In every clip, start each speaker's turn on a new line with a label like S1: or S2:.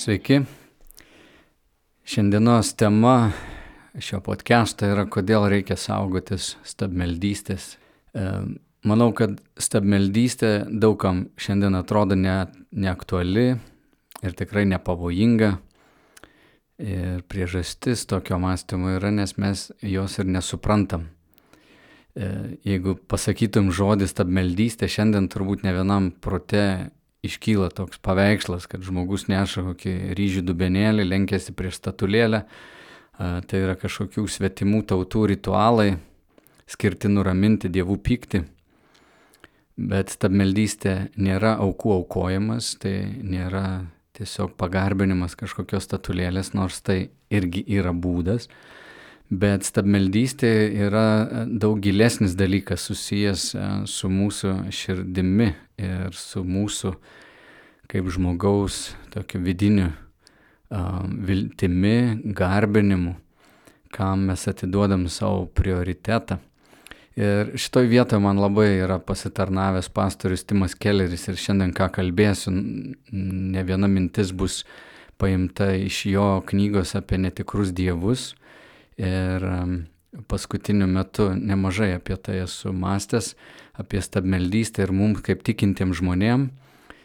S1: Sveiki. Šiandienos tema šio podcast'o yra, kodėl reikia saugotis stabmeldystės. E, manau, kad stabmeldystė daugam šiandien atrodo ne, neaktuali ir tikrai nepavojinga. Ir priežastis tokio mąstymo yra, nes mes jos ir nesuprantam. E, jeigu pasakytum žodį stabmeldystė, šiandien turbūt ne vienam prote iškyla toks paveikslas, kad žmogus neša kokį ryžių dubenėlį, lenkėsi prieš statulėlę. Tai yra kažkokių svetimų tautų ritualai, skirti nuraminti dievų pyktį. Bet stabmeldystė nėra aukų aukojimas, tai nėra tiesiog pagarbinimas kažkokios statulėlės, nors tai irgi yra būdas. Bet stabmeldystė yra daug gilesnis dalykas susijęs e, su mūsų širdimi ir su mūsų kaip žmogaus tokiu vidiniu viltimi, garbinimu, kam mes atiduodam savo prioritetą. Ir šitoj vietoje man labai yra pasitarnavęs pastorius Timas Kelleris ir šiandien ką kalbėsiu, ne viena mintis bus paimta iš jo knygos apie netikrus dievus Ir paskutiniu metu nemažai apie tai esu mąstęs, apie stabmeldystę ir mums kaip tikintiem žmonėm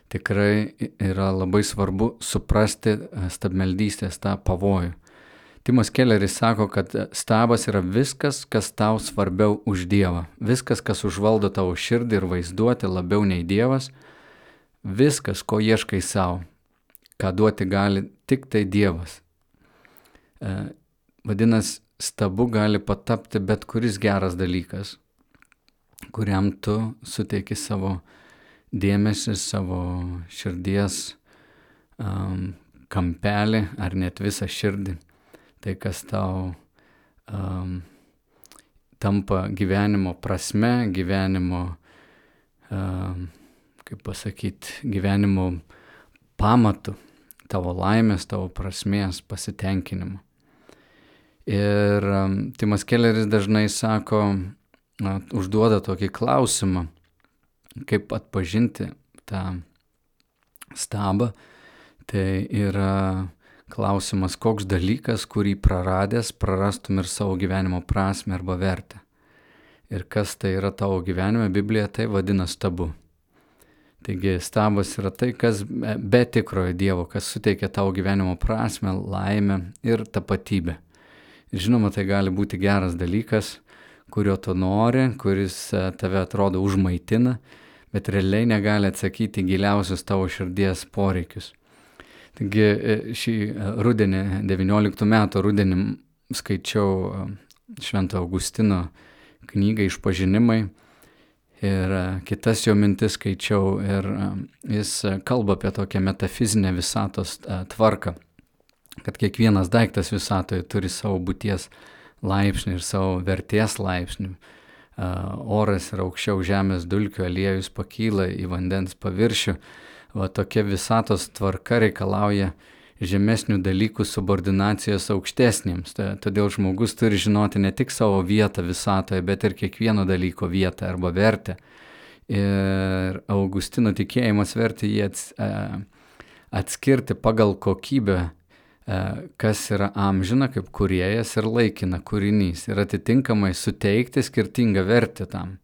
S1: tikrai yra labai svarbu suprasti e, stabmeldystės tą pavojų. Timas Kelleris sako, kad stabas yra viskas, kas tau svarbiau už Dievą. Viskas, kas užvaldo tavo širdį ir vaizduoti labiau nei Dievas. Viskas, ko ieškai savo, ką duoti gali tik tai Dievas. E, Vadinasi, stabu gali patapti bet kuris geras dalykas, kuriam tu suteiki savo dėmesį, savo širdies um, kampelį ar net visą širdį. Tai, kas tau um, tampa gyvenimo prasme, gyvenimo, um, kaip pasakyti, gyvenimo pamatu, tavo laimės, tavo prasmės, pasitenkinimo. Ir um, Timas Kelleris dažnai sako, na, užduoda tokį klausimą, kaip atpažinti tą stabą. Tai yra klausimas, koks dalykas, kurį praradęs, prarastum ir savo gyvenimo prasme arba vertę. Ir kas tai yra tavo gyvenime, Biblija tai vadina stabu. Taigi stabas yra tai, kas be tikrojo Dievo, kas suteikia tavo gyvenimo prasme, laimę ir tapatybę. Žinoma, tai gali būti geras dalykas, kurio tu nori, kuris e, tave atrodo užmaitina, bet realiai negali atsakyti giliausius tavo širdies poreikius. Taigi e, šį e, rudenį, 19 metų rudenį, skaičiau Švento Augustino knygą Išpažinimai ir kitas jo mintis skaičiau ir jis kalba apie tokią metafizinę visatos tvarką kad kiekvienas daiktas visatoje turi savo būties laipsnį ir savo vertės laipsnį. Oras yra aukščiau žemės dulkių, aliejus pakyla į vandens paviršių. Va tokia visatos tvarka reikalauja žemesnių dalykų subordinacijos aukštesniems. Todėl žmogus turi žinoti ne tik savo vietą visatoje, bet ir kiekvieno dalyko vietą arba vertę. Ir Augustino tikėjimas vertė jį atskirti pagal kokybę kas yra amžina kaip kuriejas ir laikina kūrinys ir atitinkamai suteikti skirtingą vertę tam.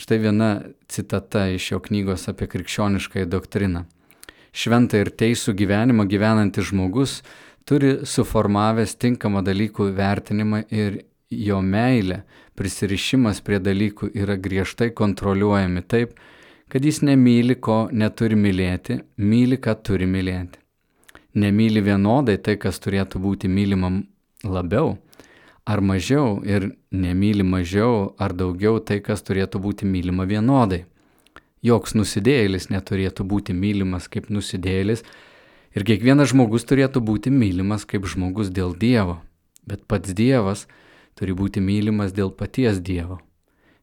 S1: Štai viena citata iš jo knygos apie krikščioniškąją doktriną. Šventą ir teisų gyvenimą gyvenantis žmogus turi suformavęs tinkamą dalykų vertinimą ir jo meilė, prisirišimas prie dalykų yra griežtai kontroliuojami taip, kad jis nemyli, ko neturi mylėti, myli, ką turi mylėti nemyli vienodai tai, kas turėtų būti mylima labiau ar mažiau ir nemyli mažiau ar daugiau tai, kas turėtų būti mylima vienodai. Joks nusidėjėlis neturėtų būti mylimas kaip nusidėjėlis ir kiekvienas žmogus turėtų būti mylimas kaip žmogus dėl Dievo, bet pats Dievas turi būti mylimas dėl paties Dievo.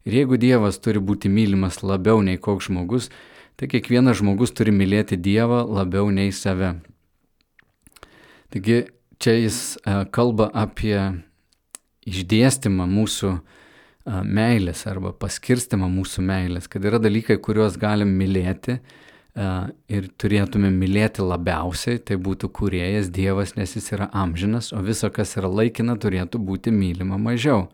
S1: Ir jeigu Dievas turi būti mylimas labiau nei koks žmogus, tai kiekvienas žmogus turi mylėti Dievą labiau nei save. Taigi čia jis e, kalba apie išdėstymą mūsų e, meilės arba paskirstimą mūsų meilės, kad yra dalykai, kuriuos galim mylėti, e, ir turėtume mylėti labiausiai, tai būtų kuriejas Dievas, nes jis yra amžinas, o visa, kas yra laikina, turėtų būti mylima mažiau.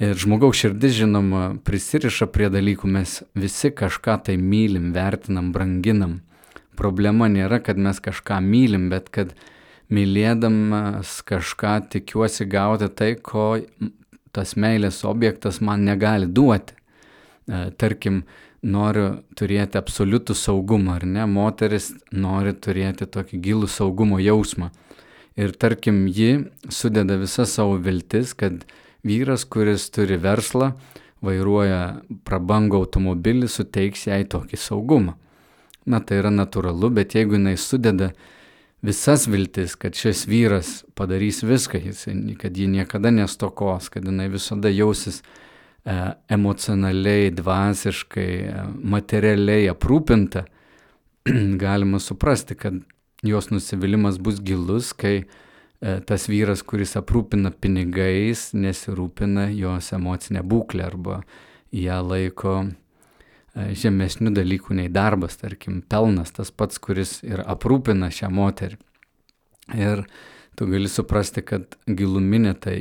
S1: Ir žmogaus širdis, žinoma, prisiriša prie dalykų, mes visi kažką tai mylim, vertinam, branginam. Problema nėra, kad mes kažką mylim, bet kad mylėdamas kažką tikiuosi gauti tai, ko tas meilės objektas man negali duoti. E, tarkim, noriu turėti absoliutų saugumą, ar ne? Moteris nori turėti tokį gilų saugumo jausmą. Ir tarkim, ji sudeda visą savo viltis, kad vyras, kuris turi verslą, vairuoja prabangų automobilį, suteiks jai tokį saugumą. Na tai yra natūralu, bet jeigu jinai sudeda visas viltis, kad šis vyras padarys viską, kad ji niekada nestokos, kad jinai visada jausis e, emocionaliai, dvasiškai, e, materialiai aprūpinta, galima suprasti, kad jos nusivylimas bus gilus, kai E, tas vyras, kuris aprūpina pinigais, nesirūpina jos emocinę būklę arba ją laiko žemesnių dalykų nei darbas, tarkim, pelnas, tas pats, kuris ir aprūpina šią moterį. Ir tu gali suprasti, kad giluminė tai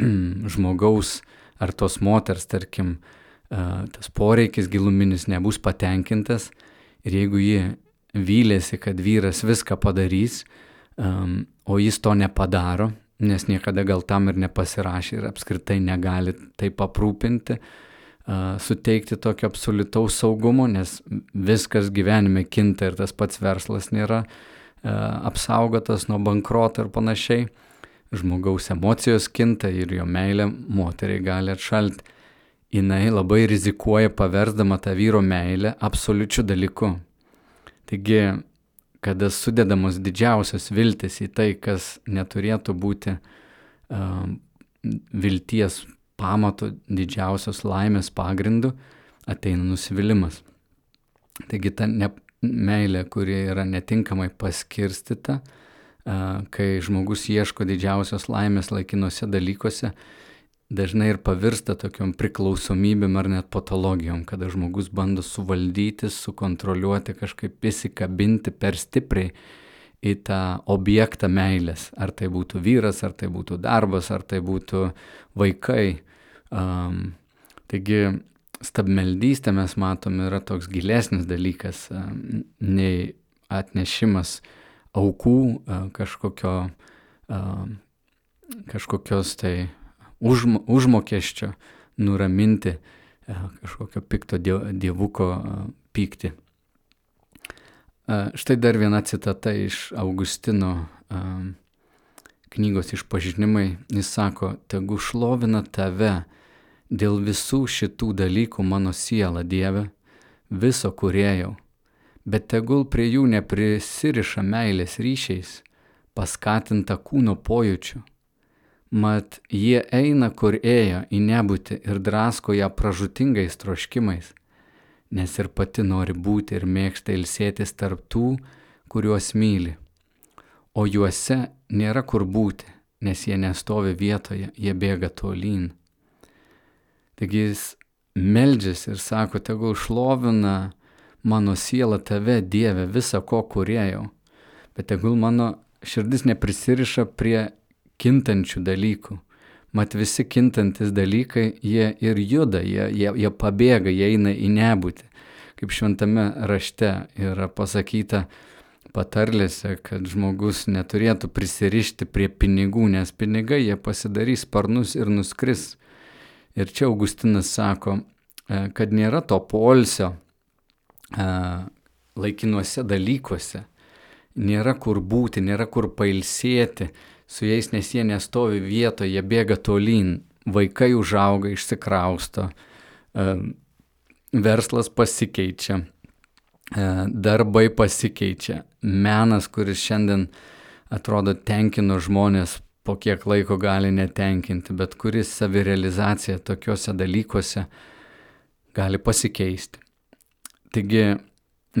S1: žmogaus ar tos moters, tarkim, e, tas poreikis giluminis nebus patenkintas ir jeigu ji vylėsi, kad vyras viską padarys, o jis to nepadaro, nes niekada gal tam ir nepasirašė ir apskritai negali taip aprūpinti, uh, suteikti tokio absoliutaus saugumo, nes viskas gyvenime kinta ir tas pats verslas nėra apsaugotas nuo bankroto ir panašiai. Žmogaus emocijos kinta ir jo meilė moteriai gali atšalti. Jis labai rizikuoja paversdama tą vyro meilę absoliučiu dalyku. Taigi kada sudedamos didžiausios viltis į tai, kas neturėtų būti uh, vilties pamato didžiausios laimės pagrindu, ateina nusivylimas. Taigi ta ne, meilė, kuri yra netinkamai paskirstita, kai žmogus ieško didžiausios laimės laikinuose dalykuose, dažnai ir pavirsta tokiom priklausomybėm ar net patologijom, kada žmogus bando suvaldyti, sukontroliuoti, kažkaip įsikabinti per stipriai į tą objektą meilės. Ar tai būtų vyras, ar tai būtų darbas, ar tai būtų vaikai. Um, taigi stabmeldystė mes matom yra toks gilesnis dalykas um, nei atnešimas aukų uh, kažkokio, uh, kažkokios tai užm, užmokesčio nuraminti e, kažkokio pikto dievuko e, pyktį. Štai dar viena citata iš Augustino knygos išpažinimai. Jis sako, tegu šlovina tave dėl visų šitų dalykų mano siela Dieve, viso kuriejau, bet tegul prie jų neprisiriša meilės ryšiais, paskatinta kūno pojūčių mat jie eina, kur ėjo į nebūtį ir drasko ją pražutingais troškimais, nes ir pati nori būti ir mėgsta ilsėtis tarp tų, kuriuos myli. O juose nėra kur būti, nes jie nestovi vietoje, jie bėga tolyn. Taigi jis meldžiasi ir sako, tegul šlovina mano siela tave, Dieve, visą ko kuriejau, bet tegul mano širdis neprisiriša prie kintančių dalykų. Mat visi kintantis dalykai, jie ir juda, jie, jie, jie pabėga, jie eina į nebūtį. Kaip šventame rašte yra pasakyta patarlėse, kad žmogus neturėtų prisirišti prie pinigų, nes pinigai jie pasidarys sparnus ir nuskris. Ir čia Augustinas sako, e, kad nėra to polsio e, laikinuose dalykuose, nėra kur būti, nėra kur pailsėti su jais, nes jie nestovi vietoje, jie bėga tolyn, vaikai užauga, išsikrausto, verslas pasikeičia, darbai pasikeičia, menas, kuris šiandien atrodo tenkino žmonės, po kiek laiko gali netenkinti, bet kuris savirealizacija tokiuose dalykuose gali pasikeisti. Taigi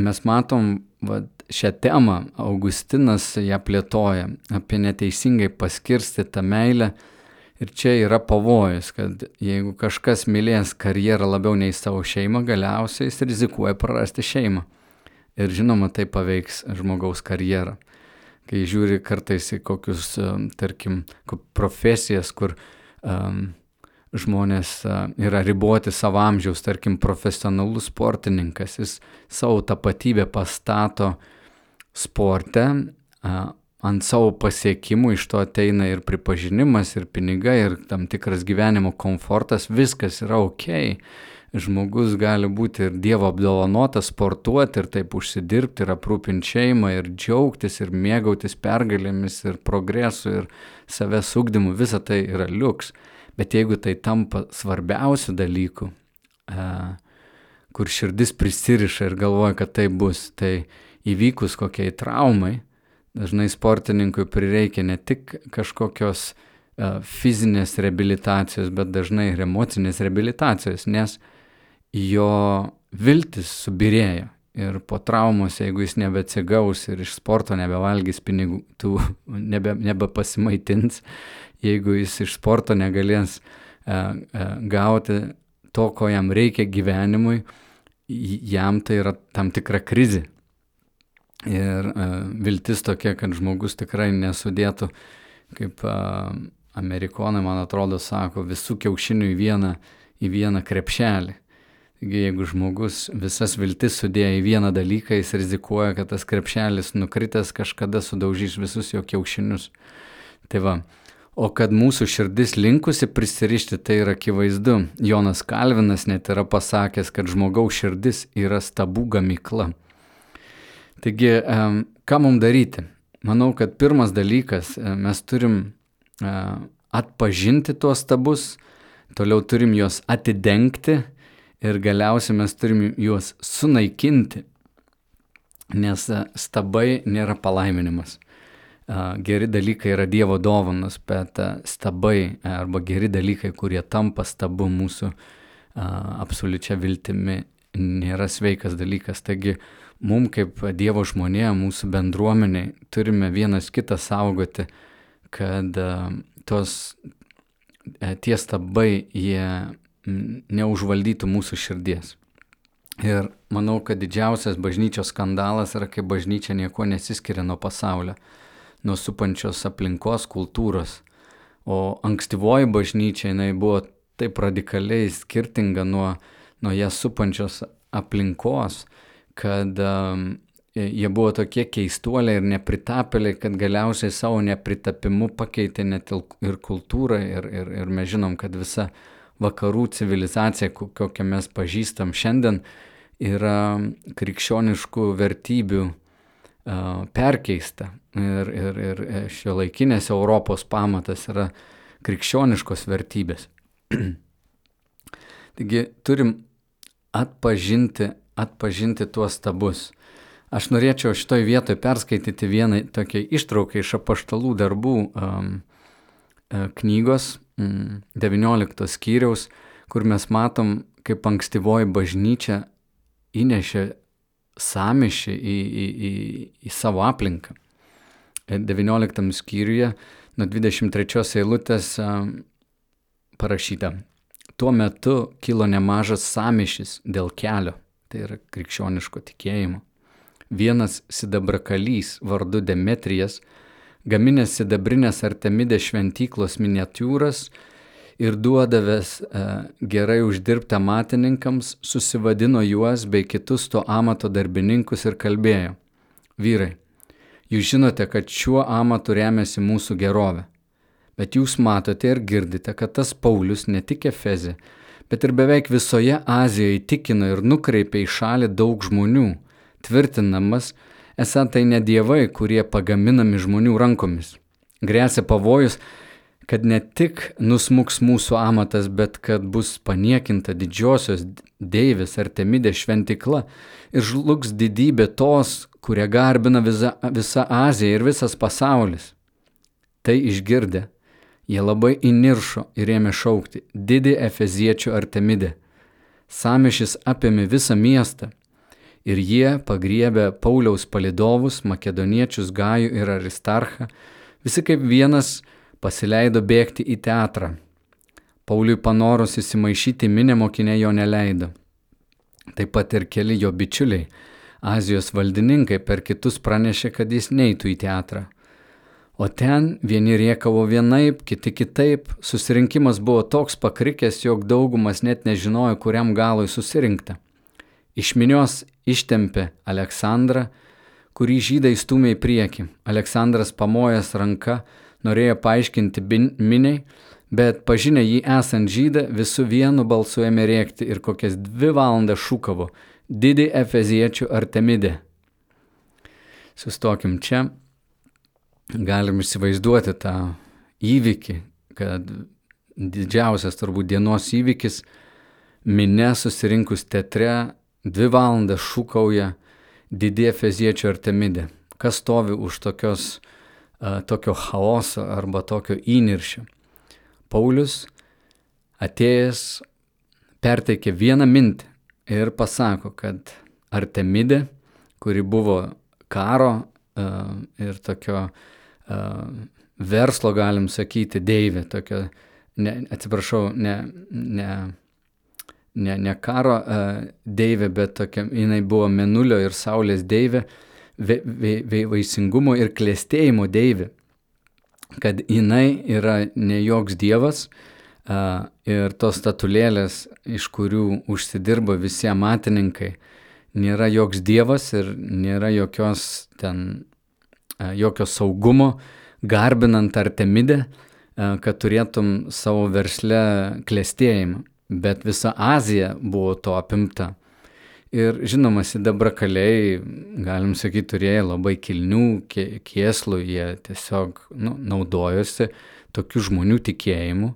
S1: mes matom vat, šią temą Augustinas ją plėtoja apie neteisingai paskirstytą meilę. Ir čia yra pavojus, kad jeigu kažkas mylės karjerą labiau nei savo šeimą, galiausiai jis rizikuoja prarasti šeimą. Ir žinoma, tai paveiks žmogaus karjerą. Kai žiūri kartais į kokius, tarkim, profesijas, kur um, žmonės yra riboti savo amžiaus, tarkim, profesionalus sportininkas, jis savo tapatybę pastato sporte, ant savo pasiekimų iš to ateina ir pripažinimas, ir pinigai, ir tam tikras gyvenimo komfortas, viskas yra ok. Žmogus gali būti ir Dievo apdovanotas, sportuoti ir taip užsidirbti ir aprūpinti šeimą ir džiaugtis ir mėgautis pergalėmis ir progresu ir savęs ugdymu, visa tai yra liuks. Bet jeigu tai tampa svarbiausių dalykų, kur širdis prisiriša ir galvoja, kad tai bus, tai įvykus kokiai traumai, dažnai sportininkui prireikia ne tik kažkokios fizinės rehabilitacijos, bet dažnai ir emocinės rehabilitacijos, nes jo viltis subirėjo. Ir po traumos, jeigu jis nebeatsigaus ir iš sporto nebevalgys pinigų, tų nebe, nebepasimaitins, jeigu jis iš sporto negalės e, e, gauti to, ko jam reikia gyvenimui, jam tai yra tam tikra krizė. Ir e, viltis tokia, kad žmogus tikrai nesudėtų, kaip amerikonai, man atrodo, sako, visų kiaušinių į vieną, į vieną krepšelį. Taigi, jeigu žmogus visas viltis sudėjo į vieną dalyką, jis rizikuoja, kad tas krepšelis nukritęs kažkada sudaužys visus jo kiaušinius. Tai va, O kad mūsų širdis linkusi prisirišti, tai yra akivaizdu. Jonas Kalvinas net yra pasakęs, kad žmogaus širdis yra stabų gamykla. Taigi, ką mums daryti? Manau, kad pirmas dalykas, e, mes turim e, atpažinti tuos stabus, toliau turim juos atidengti ir galiausiai mes turim juos sunaikinti, nes e, stabai nėra palaiminimas geri dalykai yra Dievo dovanas, bet stabai arba geri dalykai, kurie tampa stabu mūsų absoliučia viltimi, nėra sveikas dalykas. Taigi, mums kaip Dievo žmonė, mūsų bendruomeniai, turime vienas kitą saugoti, kad tos tie stabai, jie neužvaldytų mūsų širdies. Ir manau, kad didžiausias bažnyčios skandalas yra, kai bažnyčia nieko nesiskiria nuo pasaulio nuo supančios aplinkos kultūros. O ankstyvoji bažnyčia jinai buvo taip radikaliai skirtinga nuo, nuo ją supančios aplinkos, kad um, jie buvo tokie keistuoliai ir nepritapėliai, kad galiausiai savo nepritapimu pakeitė net ir kultūrą ir, ir, ir mes žinom, kad visa vakarų civilizacija, kokią mes pažįstam šiandien, yra krikščioniškų vertybių perkeista. Ir, ir, ir e, šio laikinės Europos pamatas yra krikščioniškos vertybės. Taigi turim atpažinti, atpažinti tuos stabus. Aš norėčiau šitoj vietoje perskaityti vieną tokią ištrauką iš apaštalų darbų um, knygos um, 19 skyriaus, kur mes matom, kaip ankstyvoji bažnyčia įnešė samišį į, į, į, į savo aplinką. 19 skyriuje nuo 23 eilutės parašyta. Tuo metu kilo nemažas samišis dėl kelio, tai yra krikščioniško tikėjimo. Vienas sidabrakalys vardu Demetrijas, gaminęs sidabrinės Artemidės šventyklos miniatūras, ir duodavęs e, gerai uždirbtą matininkams, susivadino juos bei kitus to amato darbininkus ir kalbėjo. Vyrai, jūs žinote, kad šiuo amatu remiasi mūsų gerovė. Bet jūs matote ir girdite, kad tas Paulius ne tik Efezė, bet ir beveik visoje Azijoje įtikino ir nukreipė į šalį daug žmonių, tvirtinamas, esą tai ne dievai, kurie pagaminami žmonių rankomis. Grėsia pavojus, kad ne tik nusmuks mūsų amatas, bet kad bus paniekinta didžiosios deivės Artemidės šventikla ir žlugs didybė tos, kurie garbina visa, visa Azija ir visas pasaulis. Tai išgirdę, jie labai įniršo ir ėmė šaukti didį Efeziečių Artemidę. Samišis apėmė visą miestą ir jie pagriebė Pauliaus palidovus, makedoniečius Gajų ir Aristarchą, visi kaip vienas pasileido bėgti į teatrą. Pauliui panorus įsimaišyti minė mokinė jo neleido. Taip pat ir keli jo bičiuliai, Azijos valdininkai per kitus pranešė, kad jis neitų į teatrą. O ten vieni riekavo vienaip, kiti kitaip, susirinkimas buvo toks pakrikęs, jog daugumas net nežinojo, kuriam galui susirinkta. Iš minios ištempė Aleksandrą, kurį žydai stumė į priekį. Aleksandras pamojęs ranka norėjo paaiškinti miniai, bet pažinę jį esant žydą visų vienu balsu ėmė rėkti ir kokias dvi valandas šūkavo - didį efeziečių Artemidę. Sustokim čia galim įsivaizduoti tą įvykį, kad didžiausias turbūt dienos įvykis - minė susirinkus teatre dvi valandas šūkauja didė feziečių artemidė. Kas stovi už tokios, uh, tokio chaoso arba tokio įniršio? Paulius atėjęs perteikė vieną mintį ir pasako, kad Artemidė, kuri buvo karo ir tokio uh, verslo, galim sakyti, deivė, tokia, ne, atsiprašau, ne, ne, ne, ne karo deivė, bet tokia, jinai buvo menulio ir saulės deivė, ve, ve, ve, vaisingumo ir klėstėjimo deivė, kad jinai yra ne joks dievas, Uh, ir tos statulėlės, iš kurių užsidirba visi amatininkai, nėra joks dievas ir nėra jokios ten E, jokio saugumo, garbinant Artemidę, e, kad turėtum savo versle klėstėjimą. Bet visa Azija buvo to apimta. Ir žinoma, sidabrakaliai, galim sakyti, turėjo labai kilnių kieslų, jie tiesiog nu, naudojosi tokių žmonių tikėjimu,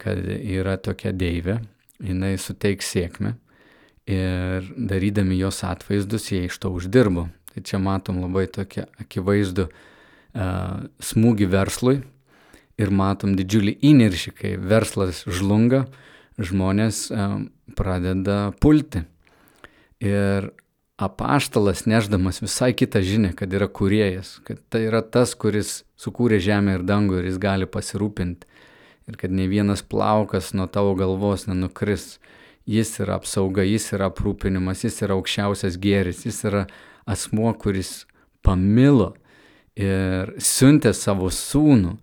S1: kad yra tokia deivė, jinai suteiks sėkmę ir darydami jos atvaizdus jie iš to uždirbo. Tai čia matom labai tokia akivaizdų uh, smūgį verslui ir matom didžiulį įniršį, kai verslas žlunga, žmonės uh, pradeda pulti. Ir apaštalas neždamas visai kitą žinę, kad yra kuriejas, kad tai yra tas, kuris sukūrė žemę ir dangų ir jis gali pasirūpinti. Ir kad ne vienas plaukas nuo tavo galvos nenukris. Jis yra apsauga, jis yra aprūpinimas, jis yra aukščiausias gėris, jis yra asmuo, kuris pamilo ir siuntė savo sūnų,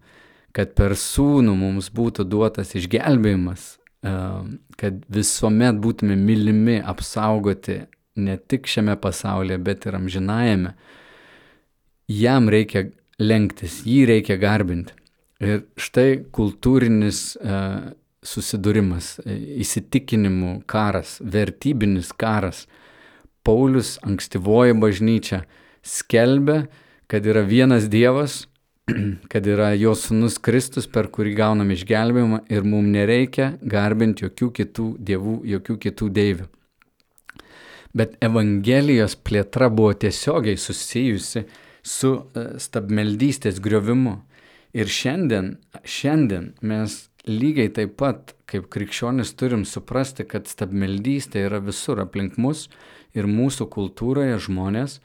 S1: kad per sūnų mums būtų duotas išgelbėjimas, kad visuomet būtume mylimi, apsaugoti ne tik šiame pasaulyje, bet ir amžinajame. Jam reikia lenktis, jį reikia garbinti. Ir štai kultūrinis uh, susidūrimas, įsitikinimų karas, vertybinis karas, Paulius, ankstyvoji bažnyčia, skelbia, kad yra vienas Dievas, kad yra jo sunus Kristus, per kurį gaunam išgelbėjimą ir mums nereikia garbinti jokių kitų dievų, jokių kitų deivių. Bet Evangelijos plėtra buvo tiesiogiai susijusi su e, stabmeldystės griovimu. Ir šiandien, šiandien mes lygiai taip pat kaip krikščionis turim suprasti, kad stabmeldystė yra visur aplink mus ir mūsų kultūroje žmonės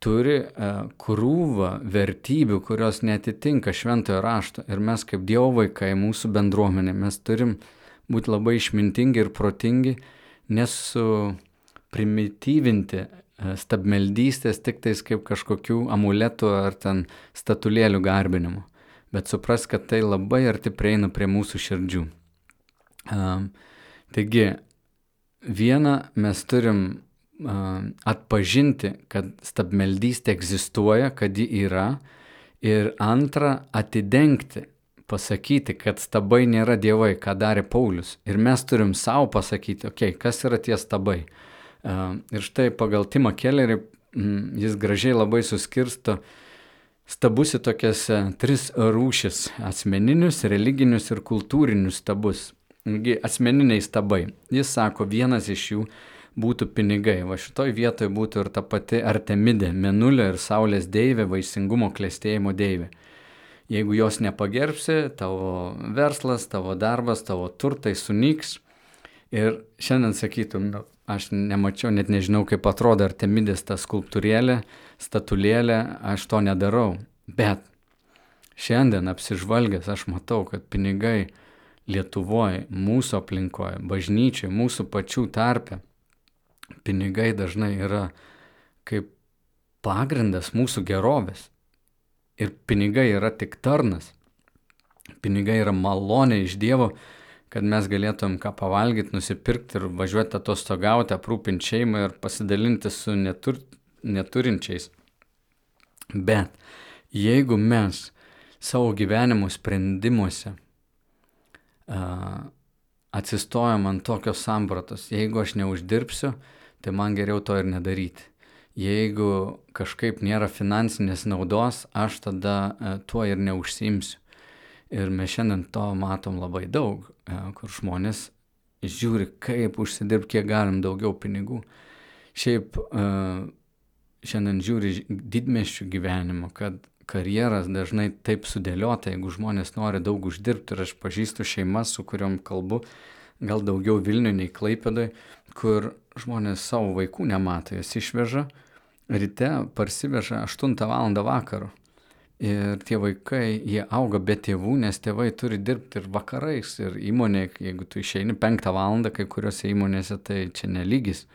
S1: turi uh, krūvą vertybių, kurios netitinka šventojo rašto. Ir mes kaip Dievo vaikai, mūsų bendruomenė, mes turim būti labai išmintingi ir protingi, nesu primityvinti uh, stabmeldystės tik tais kaip kažkokių amuletų ar ten statulėlių garbinimo. Bet supras, kad tai labai arti prieina prie mūsų širdžių. Uh, taigi, vieną mes turim atpažinti, kad stabmeldystė egzistuoja, kad ji yra. Ir antra, atidengti, pasakyti, kad stabai nėra dievai, ką darė Paulius. Ir mes turim savo pasakyti, okei, okay, kas yra tie stabai. Ir štai pagal Timą Kellerį jis gražiai labai suskirsto stabus į tokias tris rūšis - asmeninius, religinius ir kultūrinius stabus. Asmeniniai stabai. Jis sako, vienas iš jų būtų pinigai. Va šitoj vietoje būtų ir ta pati Artemidė, Menulio ir Saulės deivė, vaisingumo klėstėjimo deivė. Jeigu jos nepagerbsi, tavo verslas, tavo darbas, tavo turtai sunyks. Ir šiandien sakytum, nu, aš nemačiau, net nežinau, kaip atrodo Artemidės ta skulptūrėlė, statulėlė, aš to nedarau. Bet šiandien apsižvalgęs aš matau, kad pinigai Lietuvoje, mūsų aplinkoje, bažnyčiai, mūsų pačių tarpe pinigai dažnai yra kaip pagrindas mūsų gerovės. Ir pinigai yra tik tarnas. Pinigai yra malonė iš Dievo, kad mes galėtum ką pavalgyti, nusipirkti ir važiuoti atostogauti, aprūpinti šeimą ir pasidalinti su netur, neturinčiais. Bet jeigu mes savo gyvenimo sprendimuose uh, atsistojam ant tokios sampratos, jeigu aš neuždirbsiu, tai man geriau to ir nedaryti. Jeigu kažkaip nėra finansinės naudos, aš tada uh, tuo ir neužsimsiu. Ir mes šiandien to matom labai daug, e, kur žmonės žiūri, kaip užsidirbti kiek galim daugiau pinigų. Šiaip e, šiandien žiūri didmeščių gyvenimo, kad karjeras dažnai taip sudėliota, jeigu žmonės nori daug uždirbti ir aš pažįstu šeimas, su kuriuom kalbu, gal daugiau Vilniui nei Klaipėdai, kur žmonės savo vaikų nemato, jas išveža, ryte parsiveža 8 val. vakaro. Ir tie vaikai, jie auga be tėvų, nes tėvai turi dirbti ir vakarais, ir įmonė, jeigu tu išeini penktą valandą, kai kuriuose įmonėse, tai čia nelygis.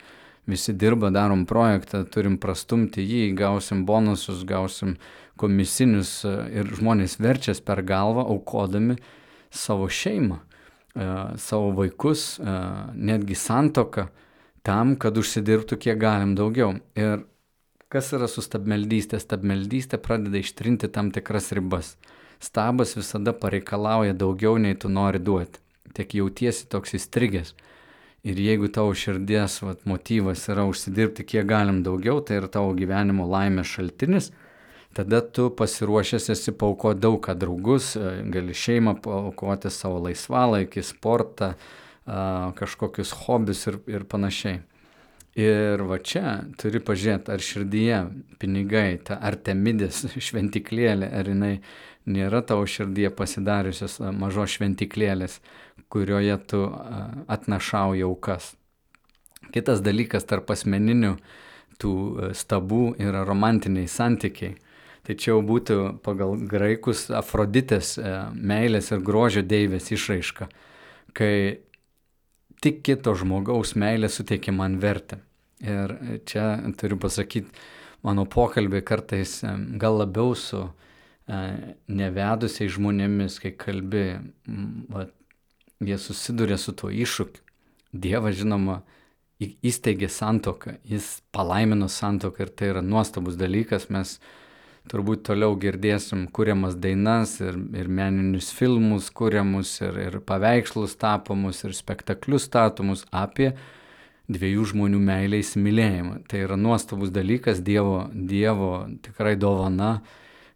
S1: Visi dirba, darom projektą, turim prastumti jį, gausim bonusus, gausim komisinius ir žmonės verčias per galvą, aukodami savo šeimą, e, savo vaikus, e, netgi santoką, tam, kad užsidirbtų kiek galim daugiau. Ir Kas yra su stabmeldystė? Stabmeldystė pradeda ištrinti tam tikras ribas. Stabas visada pareikalauja daugiau, nei tu nori duoti. Tiek jautiesi toks įstrigęs. Ir jeigu tavo širdies vat, motyvas yra užsidirbti kiek galim daugiau, tai yra tavo gyvenimo laimės šaltinis, tada tu pasiruošęs esi paukoti daug ką draugus, gali šeimą paukoti savo laisvalaikį, sportą, kažkokius hobius ir, ir panašiai. Ir va čia turi pažiūrėti, ar širdyje pinigai, ta artemidės šventiklėlė, ar jinai nėra tavo širdyje pasidariusios mažos šventiklėlės, kurioje tu atnašauji aukas. Kitas dalykas tarp asmeninių tų stabų yra romantiniai santykiai. Tai čia jau būtų pagal graikus Afroditės meilės ir grožio deivės išraiška, kai tik kito žmogaus meilė suteikia man vertę. Ir čia turiu pasakyti, mano pokalbį kartais gal labiau su e, nevedusiai žmonėmis, kai kalbi, va, jie susiduria su tuo iššūkiu. Dievas, žinoma, įsteigė santoką, jis palaimino santoką ir tai yra nuostabus dalykas, mes turbūt toliau girdėsim kuriamas dainas ir, ir meninius filmus kuriamus ir, ir paveikslus tapomus ir spektaklius statomus apie dviejų žmonių meilę įsimylėjimą. Tai yra nuostabus dalykas, Dievo, dievo tikrai dovana,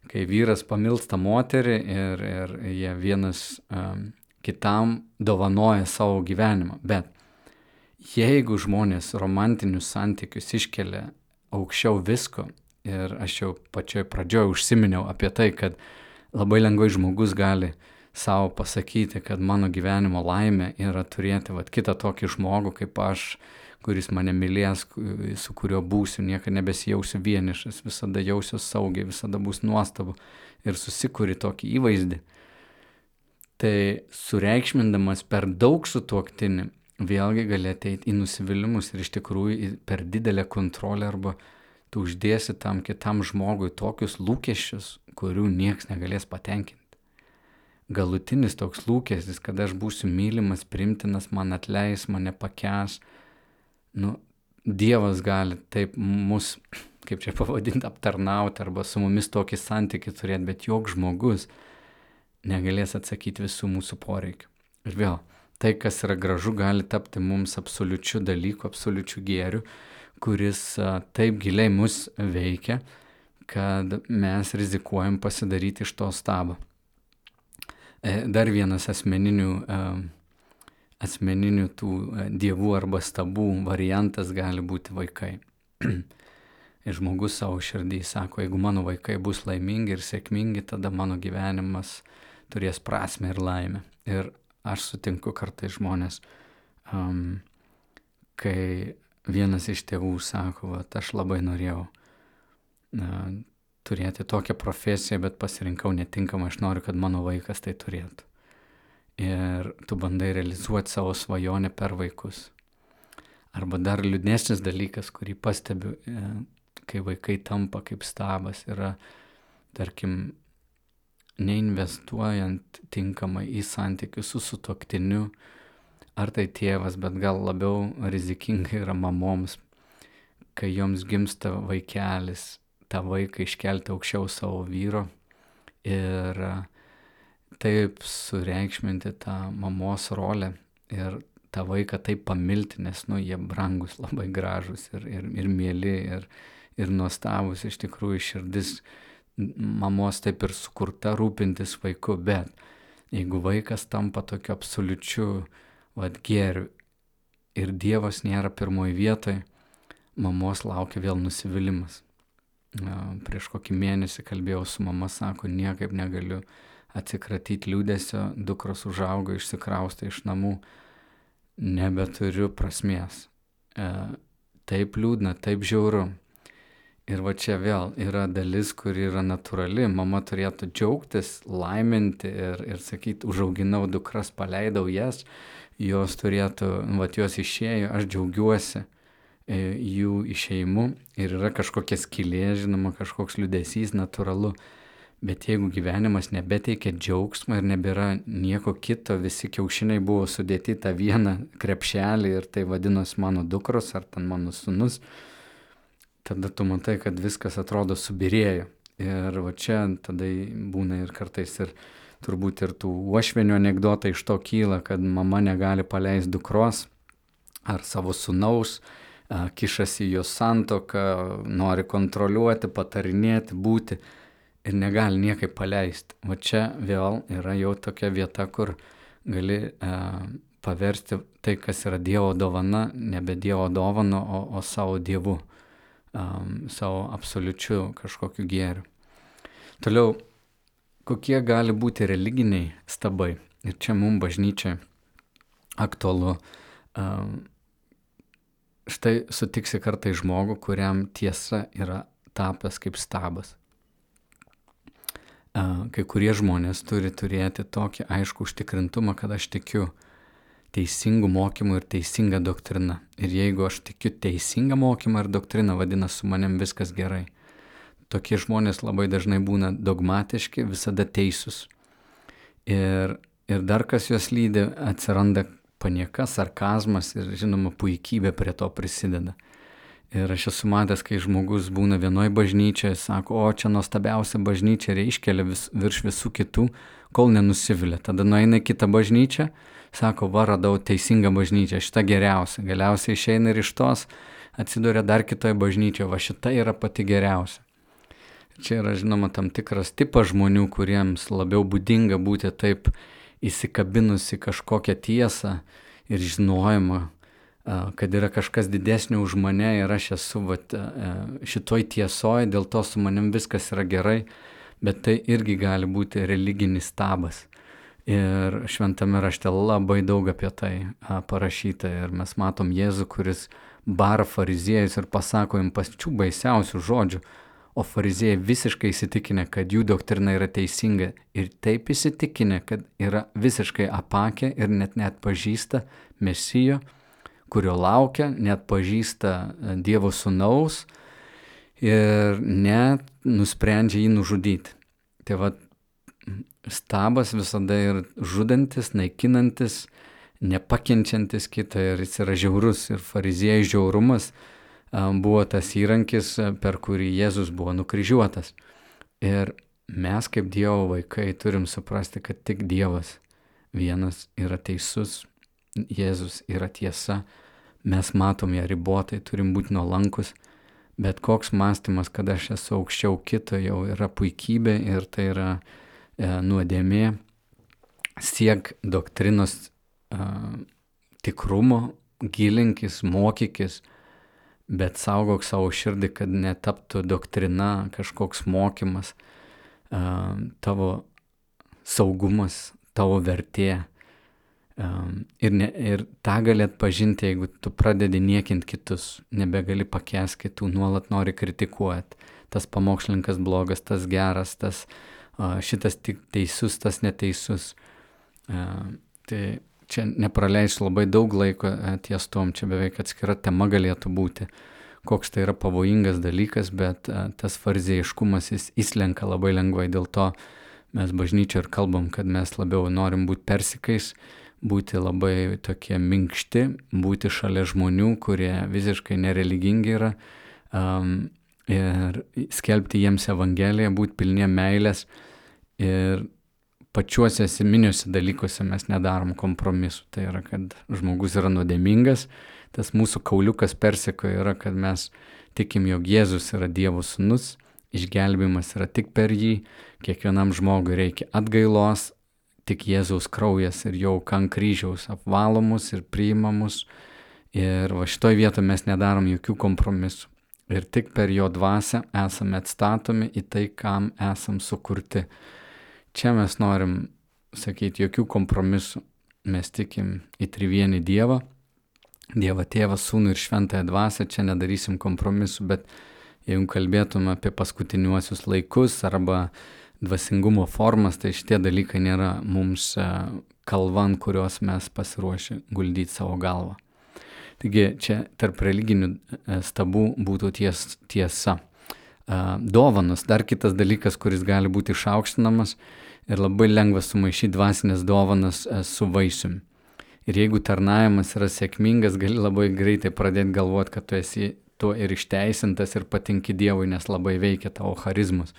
S1: kai vyras pamilsta moterį ir, ir jie vienas um, kitam dovanoja savo gyvenimą. Bet jeigu žmonės romantinius santykius iškelia aukščiau visko, Ir aš jau pačioj pradžioj užsiminiau apie tai, kad labai lengvai žmogus gali savo pasakyti, kad mano gyvenimo laimė yra turėti vat, kitą tokį žmogų kaip aš, kuris mane mylės, su kuriuo būsiu, niekada nebesijausiu vienišas, visada jausiuosi saugiai, visada bus nuostabu ir susikuri tokį įvaizdį. Tai sureikšmindamas per daug su tuoktini, vėlgi gali ateiti į nusivylimus ir iš tikrųjų per didelę kontrolę arba tu uždėsi tam kitam žmogui tokius lūkesčius, kurių nieks negalės patenkinti. Galutinis toks lūkestis, kad aš būsiu mylimas, primtinas, man atleis, mane pakęs. Nu, Dievas gali taip mus, kaip čia pavadinti, aptarnauti arba su mumis tokį santykių turėti, bet joks žmogus negalės atsakyti visų mūsų poreikių. Ir vėl, tai, kas yra gražu, gali tapti mums absoliučiu dalyku, absoliučiu gėriu, kuris taip giliai mus veikia, kad mes rizikuojam pasidaryti iš to stabą. E, dar vienas asmeninių, asmeninių tų dievų arba stabų variantas gali būti vaikai. Ir žmogus savo širdį sako, jeigu mano vaikai bus laimingi ir sėkmingi, tada mano gyvenimas turės prasme ir laimę. Ir aš sutinku kartai žmonės, um, kai vienas iš tėvų sako, kad aš labai norėjau na, turėti tokią profesiją, bet pasirinkau netinkamą, aš noriu, kad mano vaikas tai turėtų. Ir tu bandai realizuoti savo svajonę per vaikus. Arba dar liūdnesnis dalykas, kurį pastebiu, e, kai vaikai tampa kaip stabas, yra, tarkim, neinvestuojant tinkamai į santykius su sutoktiniu, ar tai tėvas, bet gal labiau rizikinga yra mamoms, kai joms gimsta vaikelis, tą vaiką iškelti aukščiau savo vyro ir taip sureikšminti tą mamos rolę ir tą vaiką taip pamilti, nes, nu, jie brangus, labai gražus ir, ir, ir mėly, ir, ir nuostabus, iš tikrųjų širdis mamos taip ir sukurta rūpintis vaiku, bet jeigu vaikas tampa tokiu absoliučiu, vad, gėriu ir Dievas nėra pirmoji vietoje, mamos laukia vėl nusivylimas. Prieš kokį mėnesį kalbėjau su mama, sako, niekaip negaliu atsikratyti liūdėsio, dukros užaugo, išsikraustė iš namų, nebeturiu prasmės. E, taip liūdna, taip žiauru. Ir va čia vėl yra dalis, kuri yra natūrali. Mama turėtų džiaugtis, laiminti ir, ir sakyti, užauginau dukras, paleidau jas, jos turėtų, va jos išėjo, aš džiaugiuosi e, jų išeimu ir yra kažkokia skylė, žinoma, kažkoks liudesys natūralu. Bet jeigu gyvenimas nebeteikia džiaugsmo ir nebėra nieko kito, visi kiaušiniai buvo sudėti tą vieną krepšelį ir tai vadinosi mano dukros ar ten mano sunus, tada tu matai, kad viskas atrodo subirėjo. Ir va čia tada būna ir kartais ir turbūt ir tų uošvenių anegdotai iš to kyla, kad mama negali paleisti dukros ar savo sunaus, kišasi jos santoką, nori kontroliuoti, patarinėti, būti ir negali niekaip paleisti. O čia vėl yra jau tokia vieta, kur gali e, paversti tai, kas yra Dievo dovana, nebe Dievo dovana, o, o savo Dievu, um, savo absoliučiu kažkokiu gėriu. Toliau, kokie gali būti religiniai stabai. Ir čia mums bažnyčia aktualu. Um, štai sutiksi kartai žmogų, kuriam tiesa yra tapęs kaip stabas kai kurie žmonės turi turėti tokį aišku užtikrintumą, kad aš tikiu teisingų mokymų ir teisinga doktrina. Ir jeigu aš tikiu teisingą mokymą ir doktriną, vadinasi, su manim viskas gerai. Tokie žmonės labai dažnai būna dogmatiški, visada teisūs. Ir, ir dar kas juos lydi, atsiranda panieka, sarkazmas ir, žinoma, puikybė prie to prisideda. Ir aš esu matęs, kai žmogus būna vienoje bažnyčioje, sako, o čia nuostabiausia bažnyčia ir iškelia vis, virš visų kitų, kol nenusivilia. Tada nueina į kitą bažnyčią, sako, va, radau teisingą bažnyčią, šitą geriausia. Galiausiai išeina ir iš tos atsiduria dar kitoje bažnyčioje, va šita yra pati geriausia. Čia yra, žinoma, tam tikras tipas žmonių, kuriems labiau būdinga būti taip įsikabinusi kažkokią tiesą ir žinojimą, kad yra kažkas didesnio už mane ir aš esu vat, šitoj tiesoje, dėl to su manim viskas yra gerai, bet tai irgi gali būti religinis stabas. Ir šventame rašte labai daug apie tai parašyta ir mes matom Jėzų, kuris bara fariziejus ir pasako jums pačių baisiausių žodžių, o fariziejai visiškai įsitikinę, kad jų doktrina yra teisinga ir taip įsitikinę, kad yra visiškai apakę ir net net pažįsta mesijo kurio laukia, net pažįsta e, Dievo sunaus ir net nusprendžia jį nužudyti. Tai va, stabas visada yra žudantis, naikinantis, nepakenčiantis kitą ir jis yra žiaurus. Ir fariziejai žiaurumas e, buvo tas įrankis, e, per kurį Jėzus buvo nukryžiuotas. Ir mes kaip Dievo vaikai turim suprasti, kad tik Dievas vienas yra teisus, Jėzus yra tiesa, mes matom ją ribotai, turim būti nuolankus, bet koks mąstymas, kad aš esu aukščiau kito, jau yra puikybė ir tai yra e, nuodėmė. Siek doktrinos e, tikrumo, gilinkis, mokykis, bet saugok savo širdį, kad netaptų doktrina, kažkoks mokymas, e, tavo saugumas, tavo vertė Ir, ne, ir tą gali atpažinti, jeigu tu pradedi niekinti kitus, nebegali pakęs kitų, nuolat nori kritikuoti. Tas pamokslininkas blogas, tas geras, tas šitas tik teisus, tas neteisus. Tai čia nepraleisiu labai daug laiko ties tom, čia beveik atskira tema galėtų būti, koks tai yra pavojingas dalykas, bet tas farizėjiškumas jis įslenka labai lengvai. Dėl to mes bažnyčia ir kalbam, kad mes labiau norim būti persikais, būti labai tokie minkšti, būti šalia žmonių, kurie visiškai nereligingi yra. Um, ir skelbti jiems Evangeliją, būti pilnie meilės ir pačiuose esminiuose dalykuose mes nedarom kompromisų. Tai yra, kad žmogus yra nuodėmingas, tas mūsų kauliukas persiko yra, kad mes tikim, jog Jėzus yra Dievo sūnus, išgelbimas yra tik per jį, kiekvienam žmogui reikia atgailos, tik Jėzaus kraujas ir jau kan kryžiaus apvalomus ir priimamus. Ir va šitoj vietoje mes nedarom jokių kompromisų. Ir tik per jo dvasę esame atstatomi į tai, kam esam sukurti. Čia mes norim sakyti, jokių kompromisų. Mes tikim į trivienį Dievą, Dievą Tėvą, Sūnų ir Šventąją Dvasę, čia nedarysim kompromisų, bet jeigu kalbėtum apie paskutiniuosius laikus arba dvasingumo formas, tai šitie dalykai nėra mums e, kalvan, kurios mes pasiruošę guldyti savo galvą. Taigi čia tarp religinių e, stabų būtų ties, tiesa dovanos, dar kitas dalykas, kuris gali būti išaukštinamas ir labai lengva sumaišyti dvasinės dovanas su vaisiumi. Ir jeigu tarnavimas yra sėkmingas, gali labai greitai pradėti galvoti, kad tu esi tuo ir išteisintas ir patinki Dievui, nes labai veikia tavo charizmus.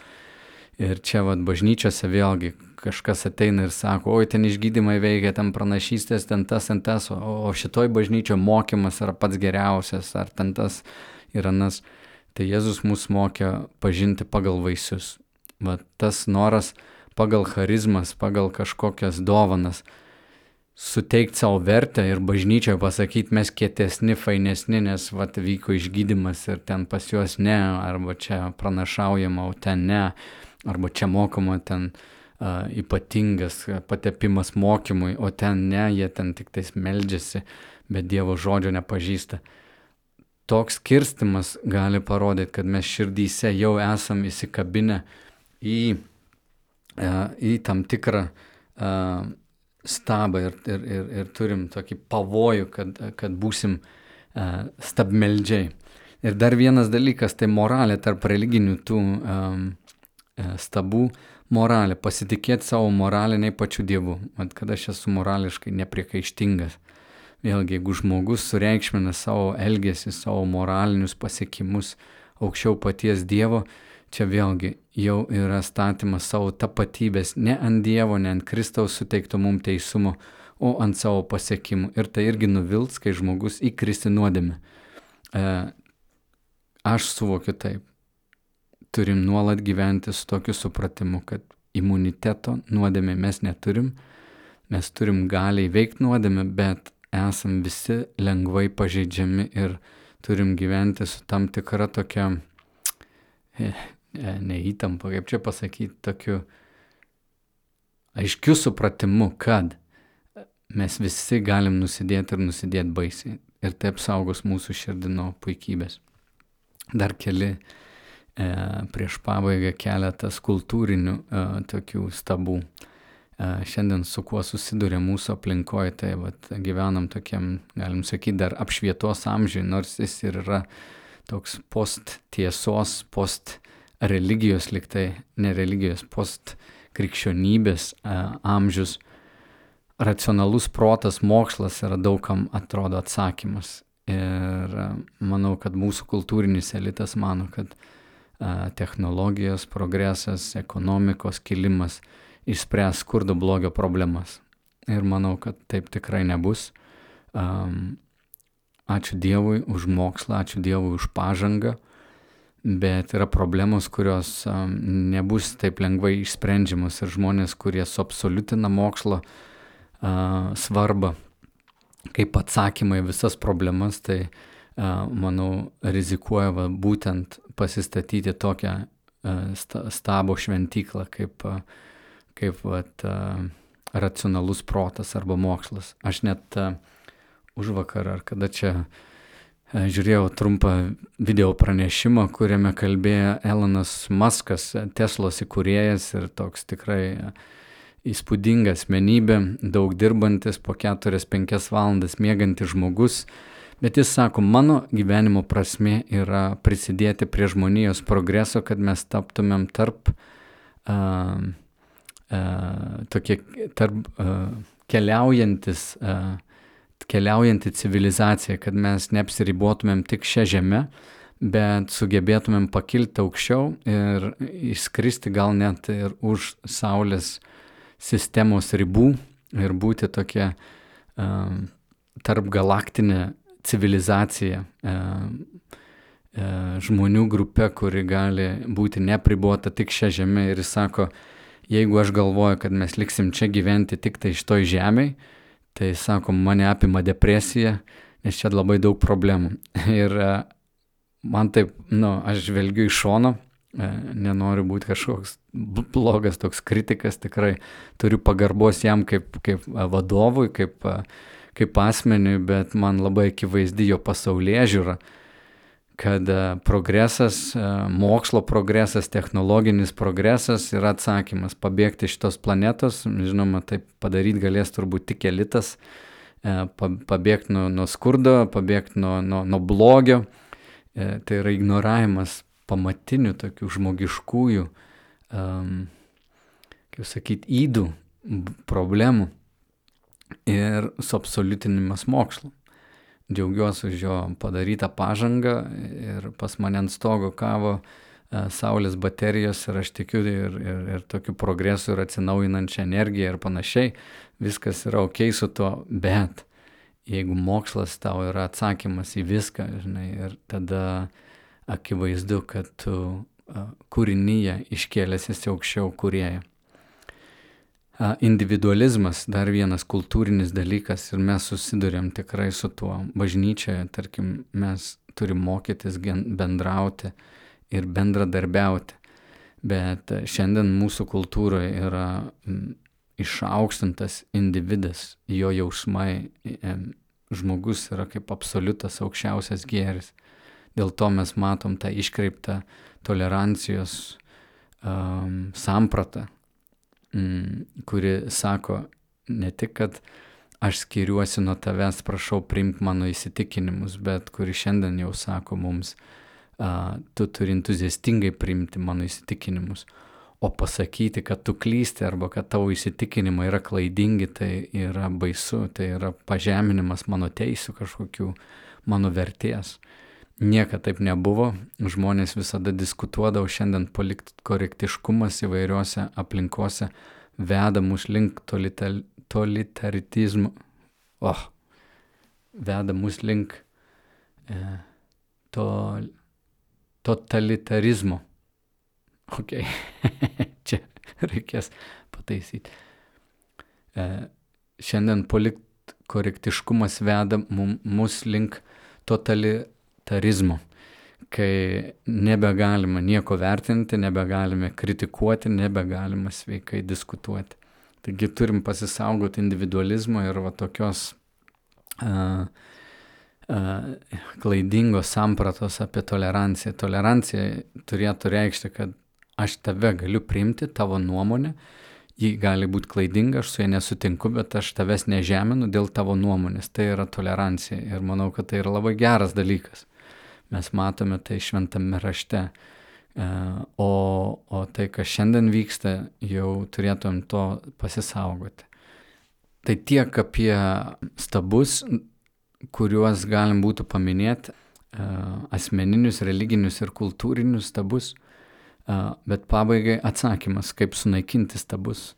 S1: Ir čia vad bažnyčiose vėlgi kažkas ateina ir sako, oi ten išgydymai veikia, ten pranašystės, ten tas, ten tas, o, o šitoj bažnyčio mokymas yra pats geriausias, ar ten tas ir anas. Tai Jėzus mus mokė pažinti pagal vaisius. Va tas noras pagal charizmas, pagal kažkokias dovanas suteikti savo vertę ir bažnyčioje pasakyti, mes kietesni, fainesni, nes vat vyko išgydymas ir ten pas juos ne, arba čia pranašaujama, o ten ne, arba čia mokoma ten uh, ypatingas patepimas mokymui, o ten ne, jie ten tik tais meldžiasi, bet Dievo žodžio nepažįsta toks skirstimas gali parodyti, kad mes širdyse jau esam įsikabinę į, į tam tikrą stabą ir, ir, ir, ir turim tokį pavojų, kad, kad būsim stabmeldžiai. Ir dar vienas dalykas, tai moralė tarp religinių tų um, stabų, moralė, pasitikėti savo moraliniai pačiu Dievu, Mat, kad aš esu morališkai nepriekaištingas. Vėlgi, jeigu žmogus sureikšmina savo elgesį, savo moralinius pasiekimus aukščiau paties Dievo, čia vėlgi jau yra statymas savo tapatybės ne ant Dievo, ne ant Kristaus suteikto mums teisumo, o ant savo pasiekimų. Ir tai irgi nuvils, kai žmogus įkristi nuodėmę. E, aš suvokiu taip. Turim nuolat gyventi su tokiu supratimu, kad imuniteto nuodėmė mes neturim, mes turim galiai veikti nuodėmę, bet esam visi lengvai pažeidžiami ir turim gyventi su tam tikra tokia e, e, neįtampa, kaip čia pasakyti, tokiu aiškiu supratimu, kad mes visi galim nusidėti ir nusidėti baisiai. Ir taip saugos mūsų širdino puikybės. Dar keli e, prieš pabaigą keletas kultūrinių e, tokių stabų. E, šiandien su kuo susiduria mūsų aplinkoje, tai vat, gyvenam tokiam, galim sakyti, dar apšvietos amžiui, nors jis ir yra toks post tiesos, post religijos liktai, ne religijos, post krikščionybės amžius. Racionalus protas, mokslas yra daugam atrodo atsakymas. Ir manau, kad mūsų kultūrinis elitas mano, kad technologijos progresas, ekonomikos kilimas, išspręs skurdo blogio problemas. Ir manau, kad taip tikrai nebus. Ačiū Dievui už mokslą, ačiū Dievui už pažangą, bet yra problemos, kurios nebus taip lengvai išsprendžiamos ir žmonės, kurie suabsoliutina mokslo svarbą kaip atsakymai visas problemas, tai uh, manau rizikuoja va, būtent pasistatyti tokią uh, stabo šventyklą kaip uh, kaip vat, racionalus protas arba mokslas. Aš net už vakar ar kada čia žiūrėjau trumpą video pranešimą, kuriame kalbėjo Elonas Muskas, Teslos įkūrėjas ir toks tikrai įspūdinga asmenybė, daug dirbantis, po 4-5 valandas mėgantis žmogus, Bet jis sako, mano gyvenimo prasme yra prisidėti prie žmonijos progreso, kad mes taptumėm tarp, uh, uh, tokie, tarp uh, keliaujantis, uh, keliaujanti civilizacija, kad mes neapsiribotumėm tik šią žemę, bet sugebėtumėm pakilti aukščiau ir išskristi gal net ir už Saulės sistemos ribų ir būti tokia uh, tarp galaktinė civilizacija, e, e, žmonių grupė, kuri gali būti nepribota tik šią žemę ir jis sako, jeigu aš galvoju, kad mes liksim čia gyventi tik tai iš toj žemėj, tai sako, mane apima depresija, nes čia labai daug problemų. Ir e, man taip, nu, aš žvelgiu iš šono, nenoriu būti kažkoks blogas toks kritikas, tikrai turiu pagarbos jam kaip, kaip vadovui, kaip kaip asmeniui, bet man labai akivaizdi jo pasaulyje žiūra, kad e, progresas, e, mokslo progresas, technologinis progresas yra atsakymas pabėgti iš tos planetos. Žinoma, tai padaryti galės turbūt tik elitas, e, pabėgti nuo, nuo skurdo, pabėgti nuo, nuo, nuo blogio. Tai yra ignoravimas pamatinių tokių žmogiškųjų, um, kaip sakyti, įdų problemų ir suabsoliutinimas mokslo. Džiaugiuosi už jo padarytą pažangą ir pas mane ant stogo kavo e, saulės baterijos ir aš tikiu ir, ir, ir tokiu progresu ir atsinaujinančią energiją ir panašiai. Viskas yra ok su tuo, bet jeigu mokslas tau yra atsakymas į viską, žinai, ir tada akivaizdu, kad tu e, kūrinyje iškėlėsi aukščiau kurėje individualizmas dar vienas kultūrinis dalykas ir mes susidurėm tikrai su tuo. Bažnyčioje, tarkim, mes turim mokytis bendrauti ir bendradarbiauti. Bet šiandien mūsų kultūroje yra išaukštintas individas, jo jausmai, žmogus yra kaip absoliutas aukščiausias gėris. Dėl to mes matom tą iškreiptą tolerancijos um, sampratą, kuri sako ne tik, kad aš skiriuosi nuo tavęs, prašau priimk mano įsitikinimus, bet kuri šiandien jau sako mums, tu turi entuziastingai priimti mano įsitikinimus. O pasakyti, kad tu klysti arba kad tavo įsitikinimai yra klaidingi, tai yra baisu, tai yra pažeminimas mano teisų kažkokių, mano vertės. Niekada taip nebuvo, žmonės visada diskutuodavo, šiandien politkorektiškumas įvairiuose aplinkose veda mus link totalitarizmo, oh, veda mus link e, to, totalitarizmo. Ok, čia reikės pataisyti. E, šiandien politkorektiškumas veda mus link totalitarizmo tarizmo, kai nebegalima nieko vertinti, nebegalime kritikuoti, nebegalima sveikai diskutuoti. Taigi turim pasisaugoti individualizmo ir va tokios uh, uh, klaidingos sampratos apie toleranciją. Tolerancija turėtų reikšti, kad aš tave galiu priimti, tavo nuomonę, ji gali būti klaidinga, aš su ja nesutinku, bet aš tavęs nežeminu dėl tavo nuomonės. Tai yra tolerancija ir manau, kad tai yra labai geras dalykas. Mes matome tai šventame rašte. E, o, o tai, kas šiandien vyksta, jau turėtum to pasisaugoti. Tai tiek apie stabus, kuriuos galim būtų paminėti, e, asmeninius, religinius ir kultūrinius stabus, e, bet pabaigai atsakymas, kaip sunaikinti stabus.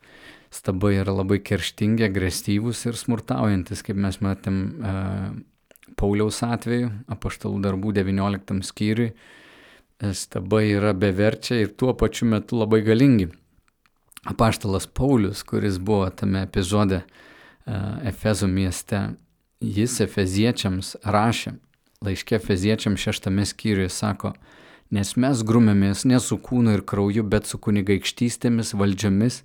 S1: Stabai yra labai kerštingi, agresyvūs ir smurtaujantis, kaip mes matėm Pauliaus atveju, apaštalų darbų 19 skyriui, stabai yra beverčiai ir tuo pačiu metu labai galingi. Apaštalas Paulius, kuris buvo tame epizode Efezo mieste, jis Efeziečiams rašė, laiškė Efeziečiams šeštame skyriuje sako, nes mes grumėmės ne su kūnu ir krauju, bet su kunigaikštystėmis, valdžiomis,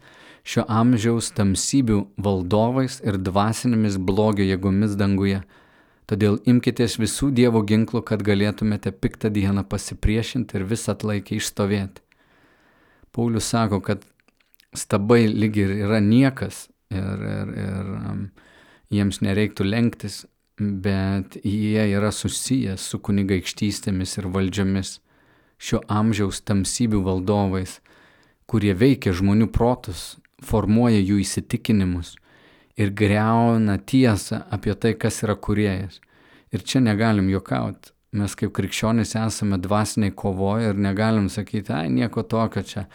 S1: šio amžiaus tamsybių valdovais ir dvasinėmis blogio jėgomis danguje Todėl imkitės visų Dievo ginklų, kad galėtumėte piktą dieną pasipriešinti ir visą atlaikę išstovėti. Paulius sako, kad stabai lyg ir yra niekas ir, ir, ir um, jiems nereiktų lenktis bet jie yra susijęs su kunigaikštystėmis ir valdžiomis, šio amžiaus tamsybių valdovais, kurie veikia žmonių protus, formuoja jų įsitikinimus ir greuna tiesą apie tai, kas yra kuriejas. Ir čia negalim juokauti. Mes kaip krikščionys esame dvasiniai kovoje ir negalim sakyti, ai nieko tokio čia,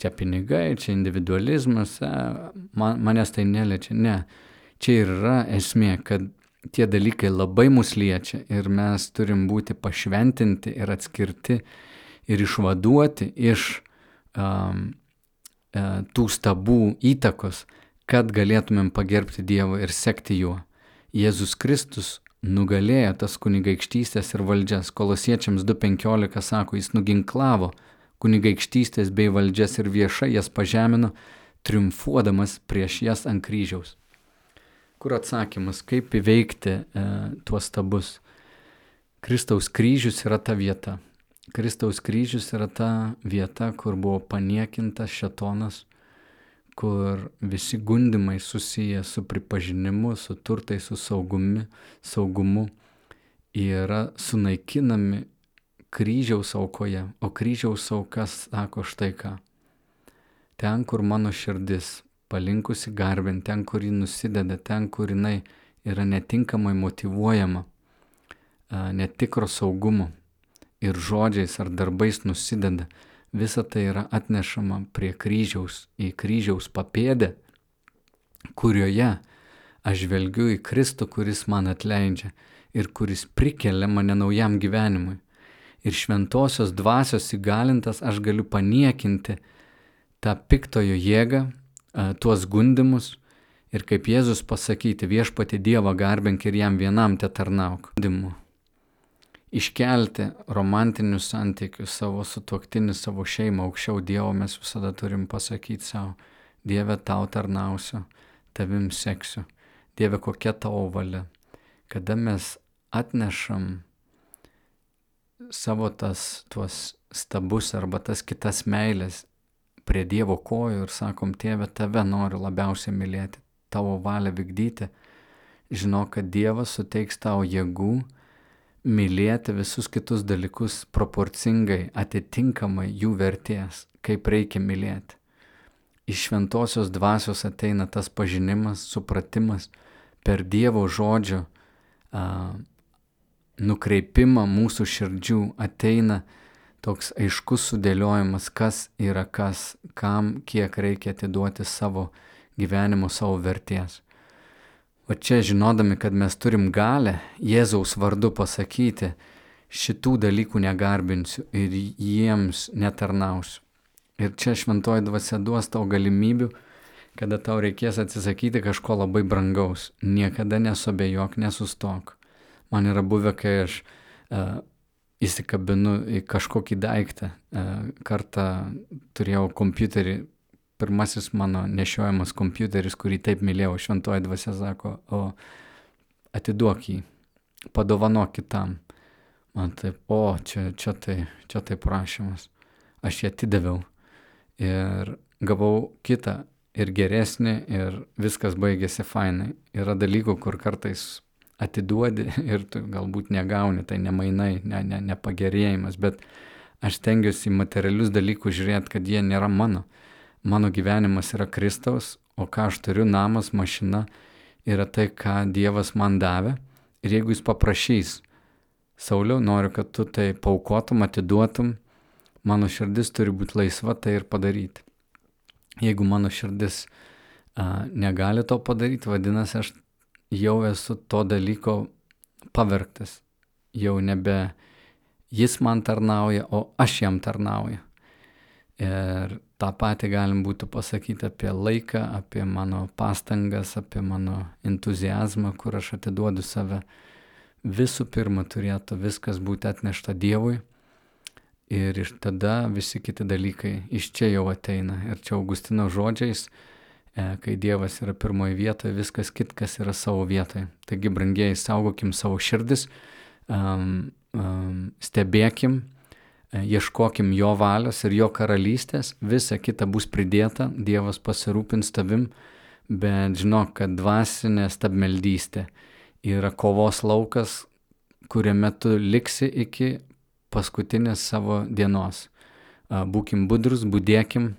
S1: čia pinigai, čia individualizmas, man, manęs tai neliečia. Ne, čia ir yra esmė, kad tie dalykai labai mus liečia ir mes turim būti pašventinti ir atskirti ir išvaduoti iš um, tų stabų įtakos, kad galėtumėm pagerbti Dievą ir sekti juo. Jėzus Kristus nugalėjo tas kunigaikštystės ir valdžias. Kolosiečiams 2.15 sako, jis nuginklavo kunigaikštystės bei valdžias ir viešai jas pažemino, triumfuodamas prieš jas ant kryžiaus. Kur atsakymas, kaip įveikti e, tuos stabus? Kristaus kryžius yra ta vieta. Kristaus kryžius yra ta vieta, kur buvo paniekintas šetonas, kur visi gundimai susiję su pripažinimu, su turtai, su saugumi, saugumu yra sunaikinami kryžiaus aukoje. O kryžiaus aukas sako štai ką. Ten, kur mano širdis, palinkusi garbinti ten, kur ji nusideda, ten, kur jinai yra netinkamai motivuojama, netikro saugumo ir žodžiais ar darbais nusideda, visa tai yra atnešama prie kryžiaus, į kryžiaus papėdę, kurioje aš žvelgiu į Kristų, kuris man atleidžia ir kuris prikelia mane naujam gyvenimui. Ir šventosios dvasios įgalintas aš galiu paniekinti tą piktojo jėgą, tuos gundimus ir kaip Jėzus pasakyti viešpati Dievą garbink ir jam vienam te tarnauk. Gundimu. Iškelti romantinius santykius savo sutuoktinį, savo šeimą aukščiau. Dievo mes visada turim pasakyti savo, Dieve tau tarnausiu, tavim seksiu, Dieve kokia tavo valia. Kada mes atnešam savo tas tuos stabus arba tas kitas meilės prie Dievo kojų ir sakom, tėve, tave noriu labiausiai mylėti, tavo valią vykdyti, žinau, kad Dievas suteiks tau jėgų mylėti visus kitus dalykus proporcingai, atitinkamai jų vertės, kaip reikia mylėti. Iš šventosios dvasios ateina tas pažinimas, supratimas per Dievo žodžio a, nukreipimą mūsų širdžių ateina toks aiškus sudėliojimas, kas yra kas, kam kiek reikia atiduoti savo gyvenimo, savo vertės. O čia žinodami, kad mes turim galę Jėzaus vardu pasakyti, šitų dalykų negarbinsiu ir jiems netarnausiu. Ir čia šventoji dvasia duos tau galimybių, kada tau reikės atsisakyti kažko labai brangaus. Niekada nesobėjok, nesustok. Man yra buvę, kai aš uh, įsikabinu į kažkokį daiktą. E, kartą turėjau kompiuterį, pirmasis mano nešiojamas kompiuteris, kurį taip mylėjau, šventoji dvasia sako, o atiduok jį, padovanok kitam. Man taip, o čia, čia, tai, čia tai prašymas. Aš jį atidaviau ir gavau kitą ir geresnį ir viskas baigėsi fainai. Yra dalykų, kur kartais atiduodi ir tu galbūt negauni, tai ne mainai, ne, ne, ne pagerėjimas, bet aš stengiuosi į materialius dalykus žiūrėti, kad jie nėra mano. Mano gyvenimas yra Kristaus, o ką aš turiu, namas, mašina, yra tai, ką Dievas man davė. Ir jeigu jis paprašys, Sauliau, noriu, kad tu tai paukotum, atiduotum, mano širdis turi būti laisva tai ir padaryti. Jeigu mano širdis a, negali to padaryti, vadinasi, aš jau esu to dalyko pavergtas. Jau nebe jis man tarnauja, o aš jam tarnauju. Ir tą patį galim būtų pasakyti apie laiką, apie mano pastangas, apie mano entuzijazmą, kur aš atiduodu save. Visų pirma turėtų viskas būti atnešta Dievui ir iš tada visi kiti dalykai iš čia jau ateina. Ir čia Augustino žodžiais E, kai Dievas yra pirmoje vietoje, viskas kitkas yra savo vietoje. Taigi, brangieji, saugokim savo širdis, um, um, stebėkim, ieškokim jo valios ir jo karalystės, visa kita bus pridėta, Dievas pasirūpins tavim, bet žinok, kad dvasinė stabmeldystė yra kovos laukas, kuriame tu liksi iki paskutinės savo dienos. Būkim budrus, būdėkim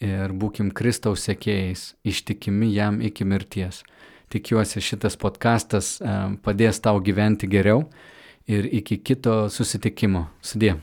S1: ir būkim Kristaus sekėjais, ištikimi jam iki mirties. Tikiuosi šitas podkastas padės tau gyventi geriau ir iki kito susitikimo. Sudė.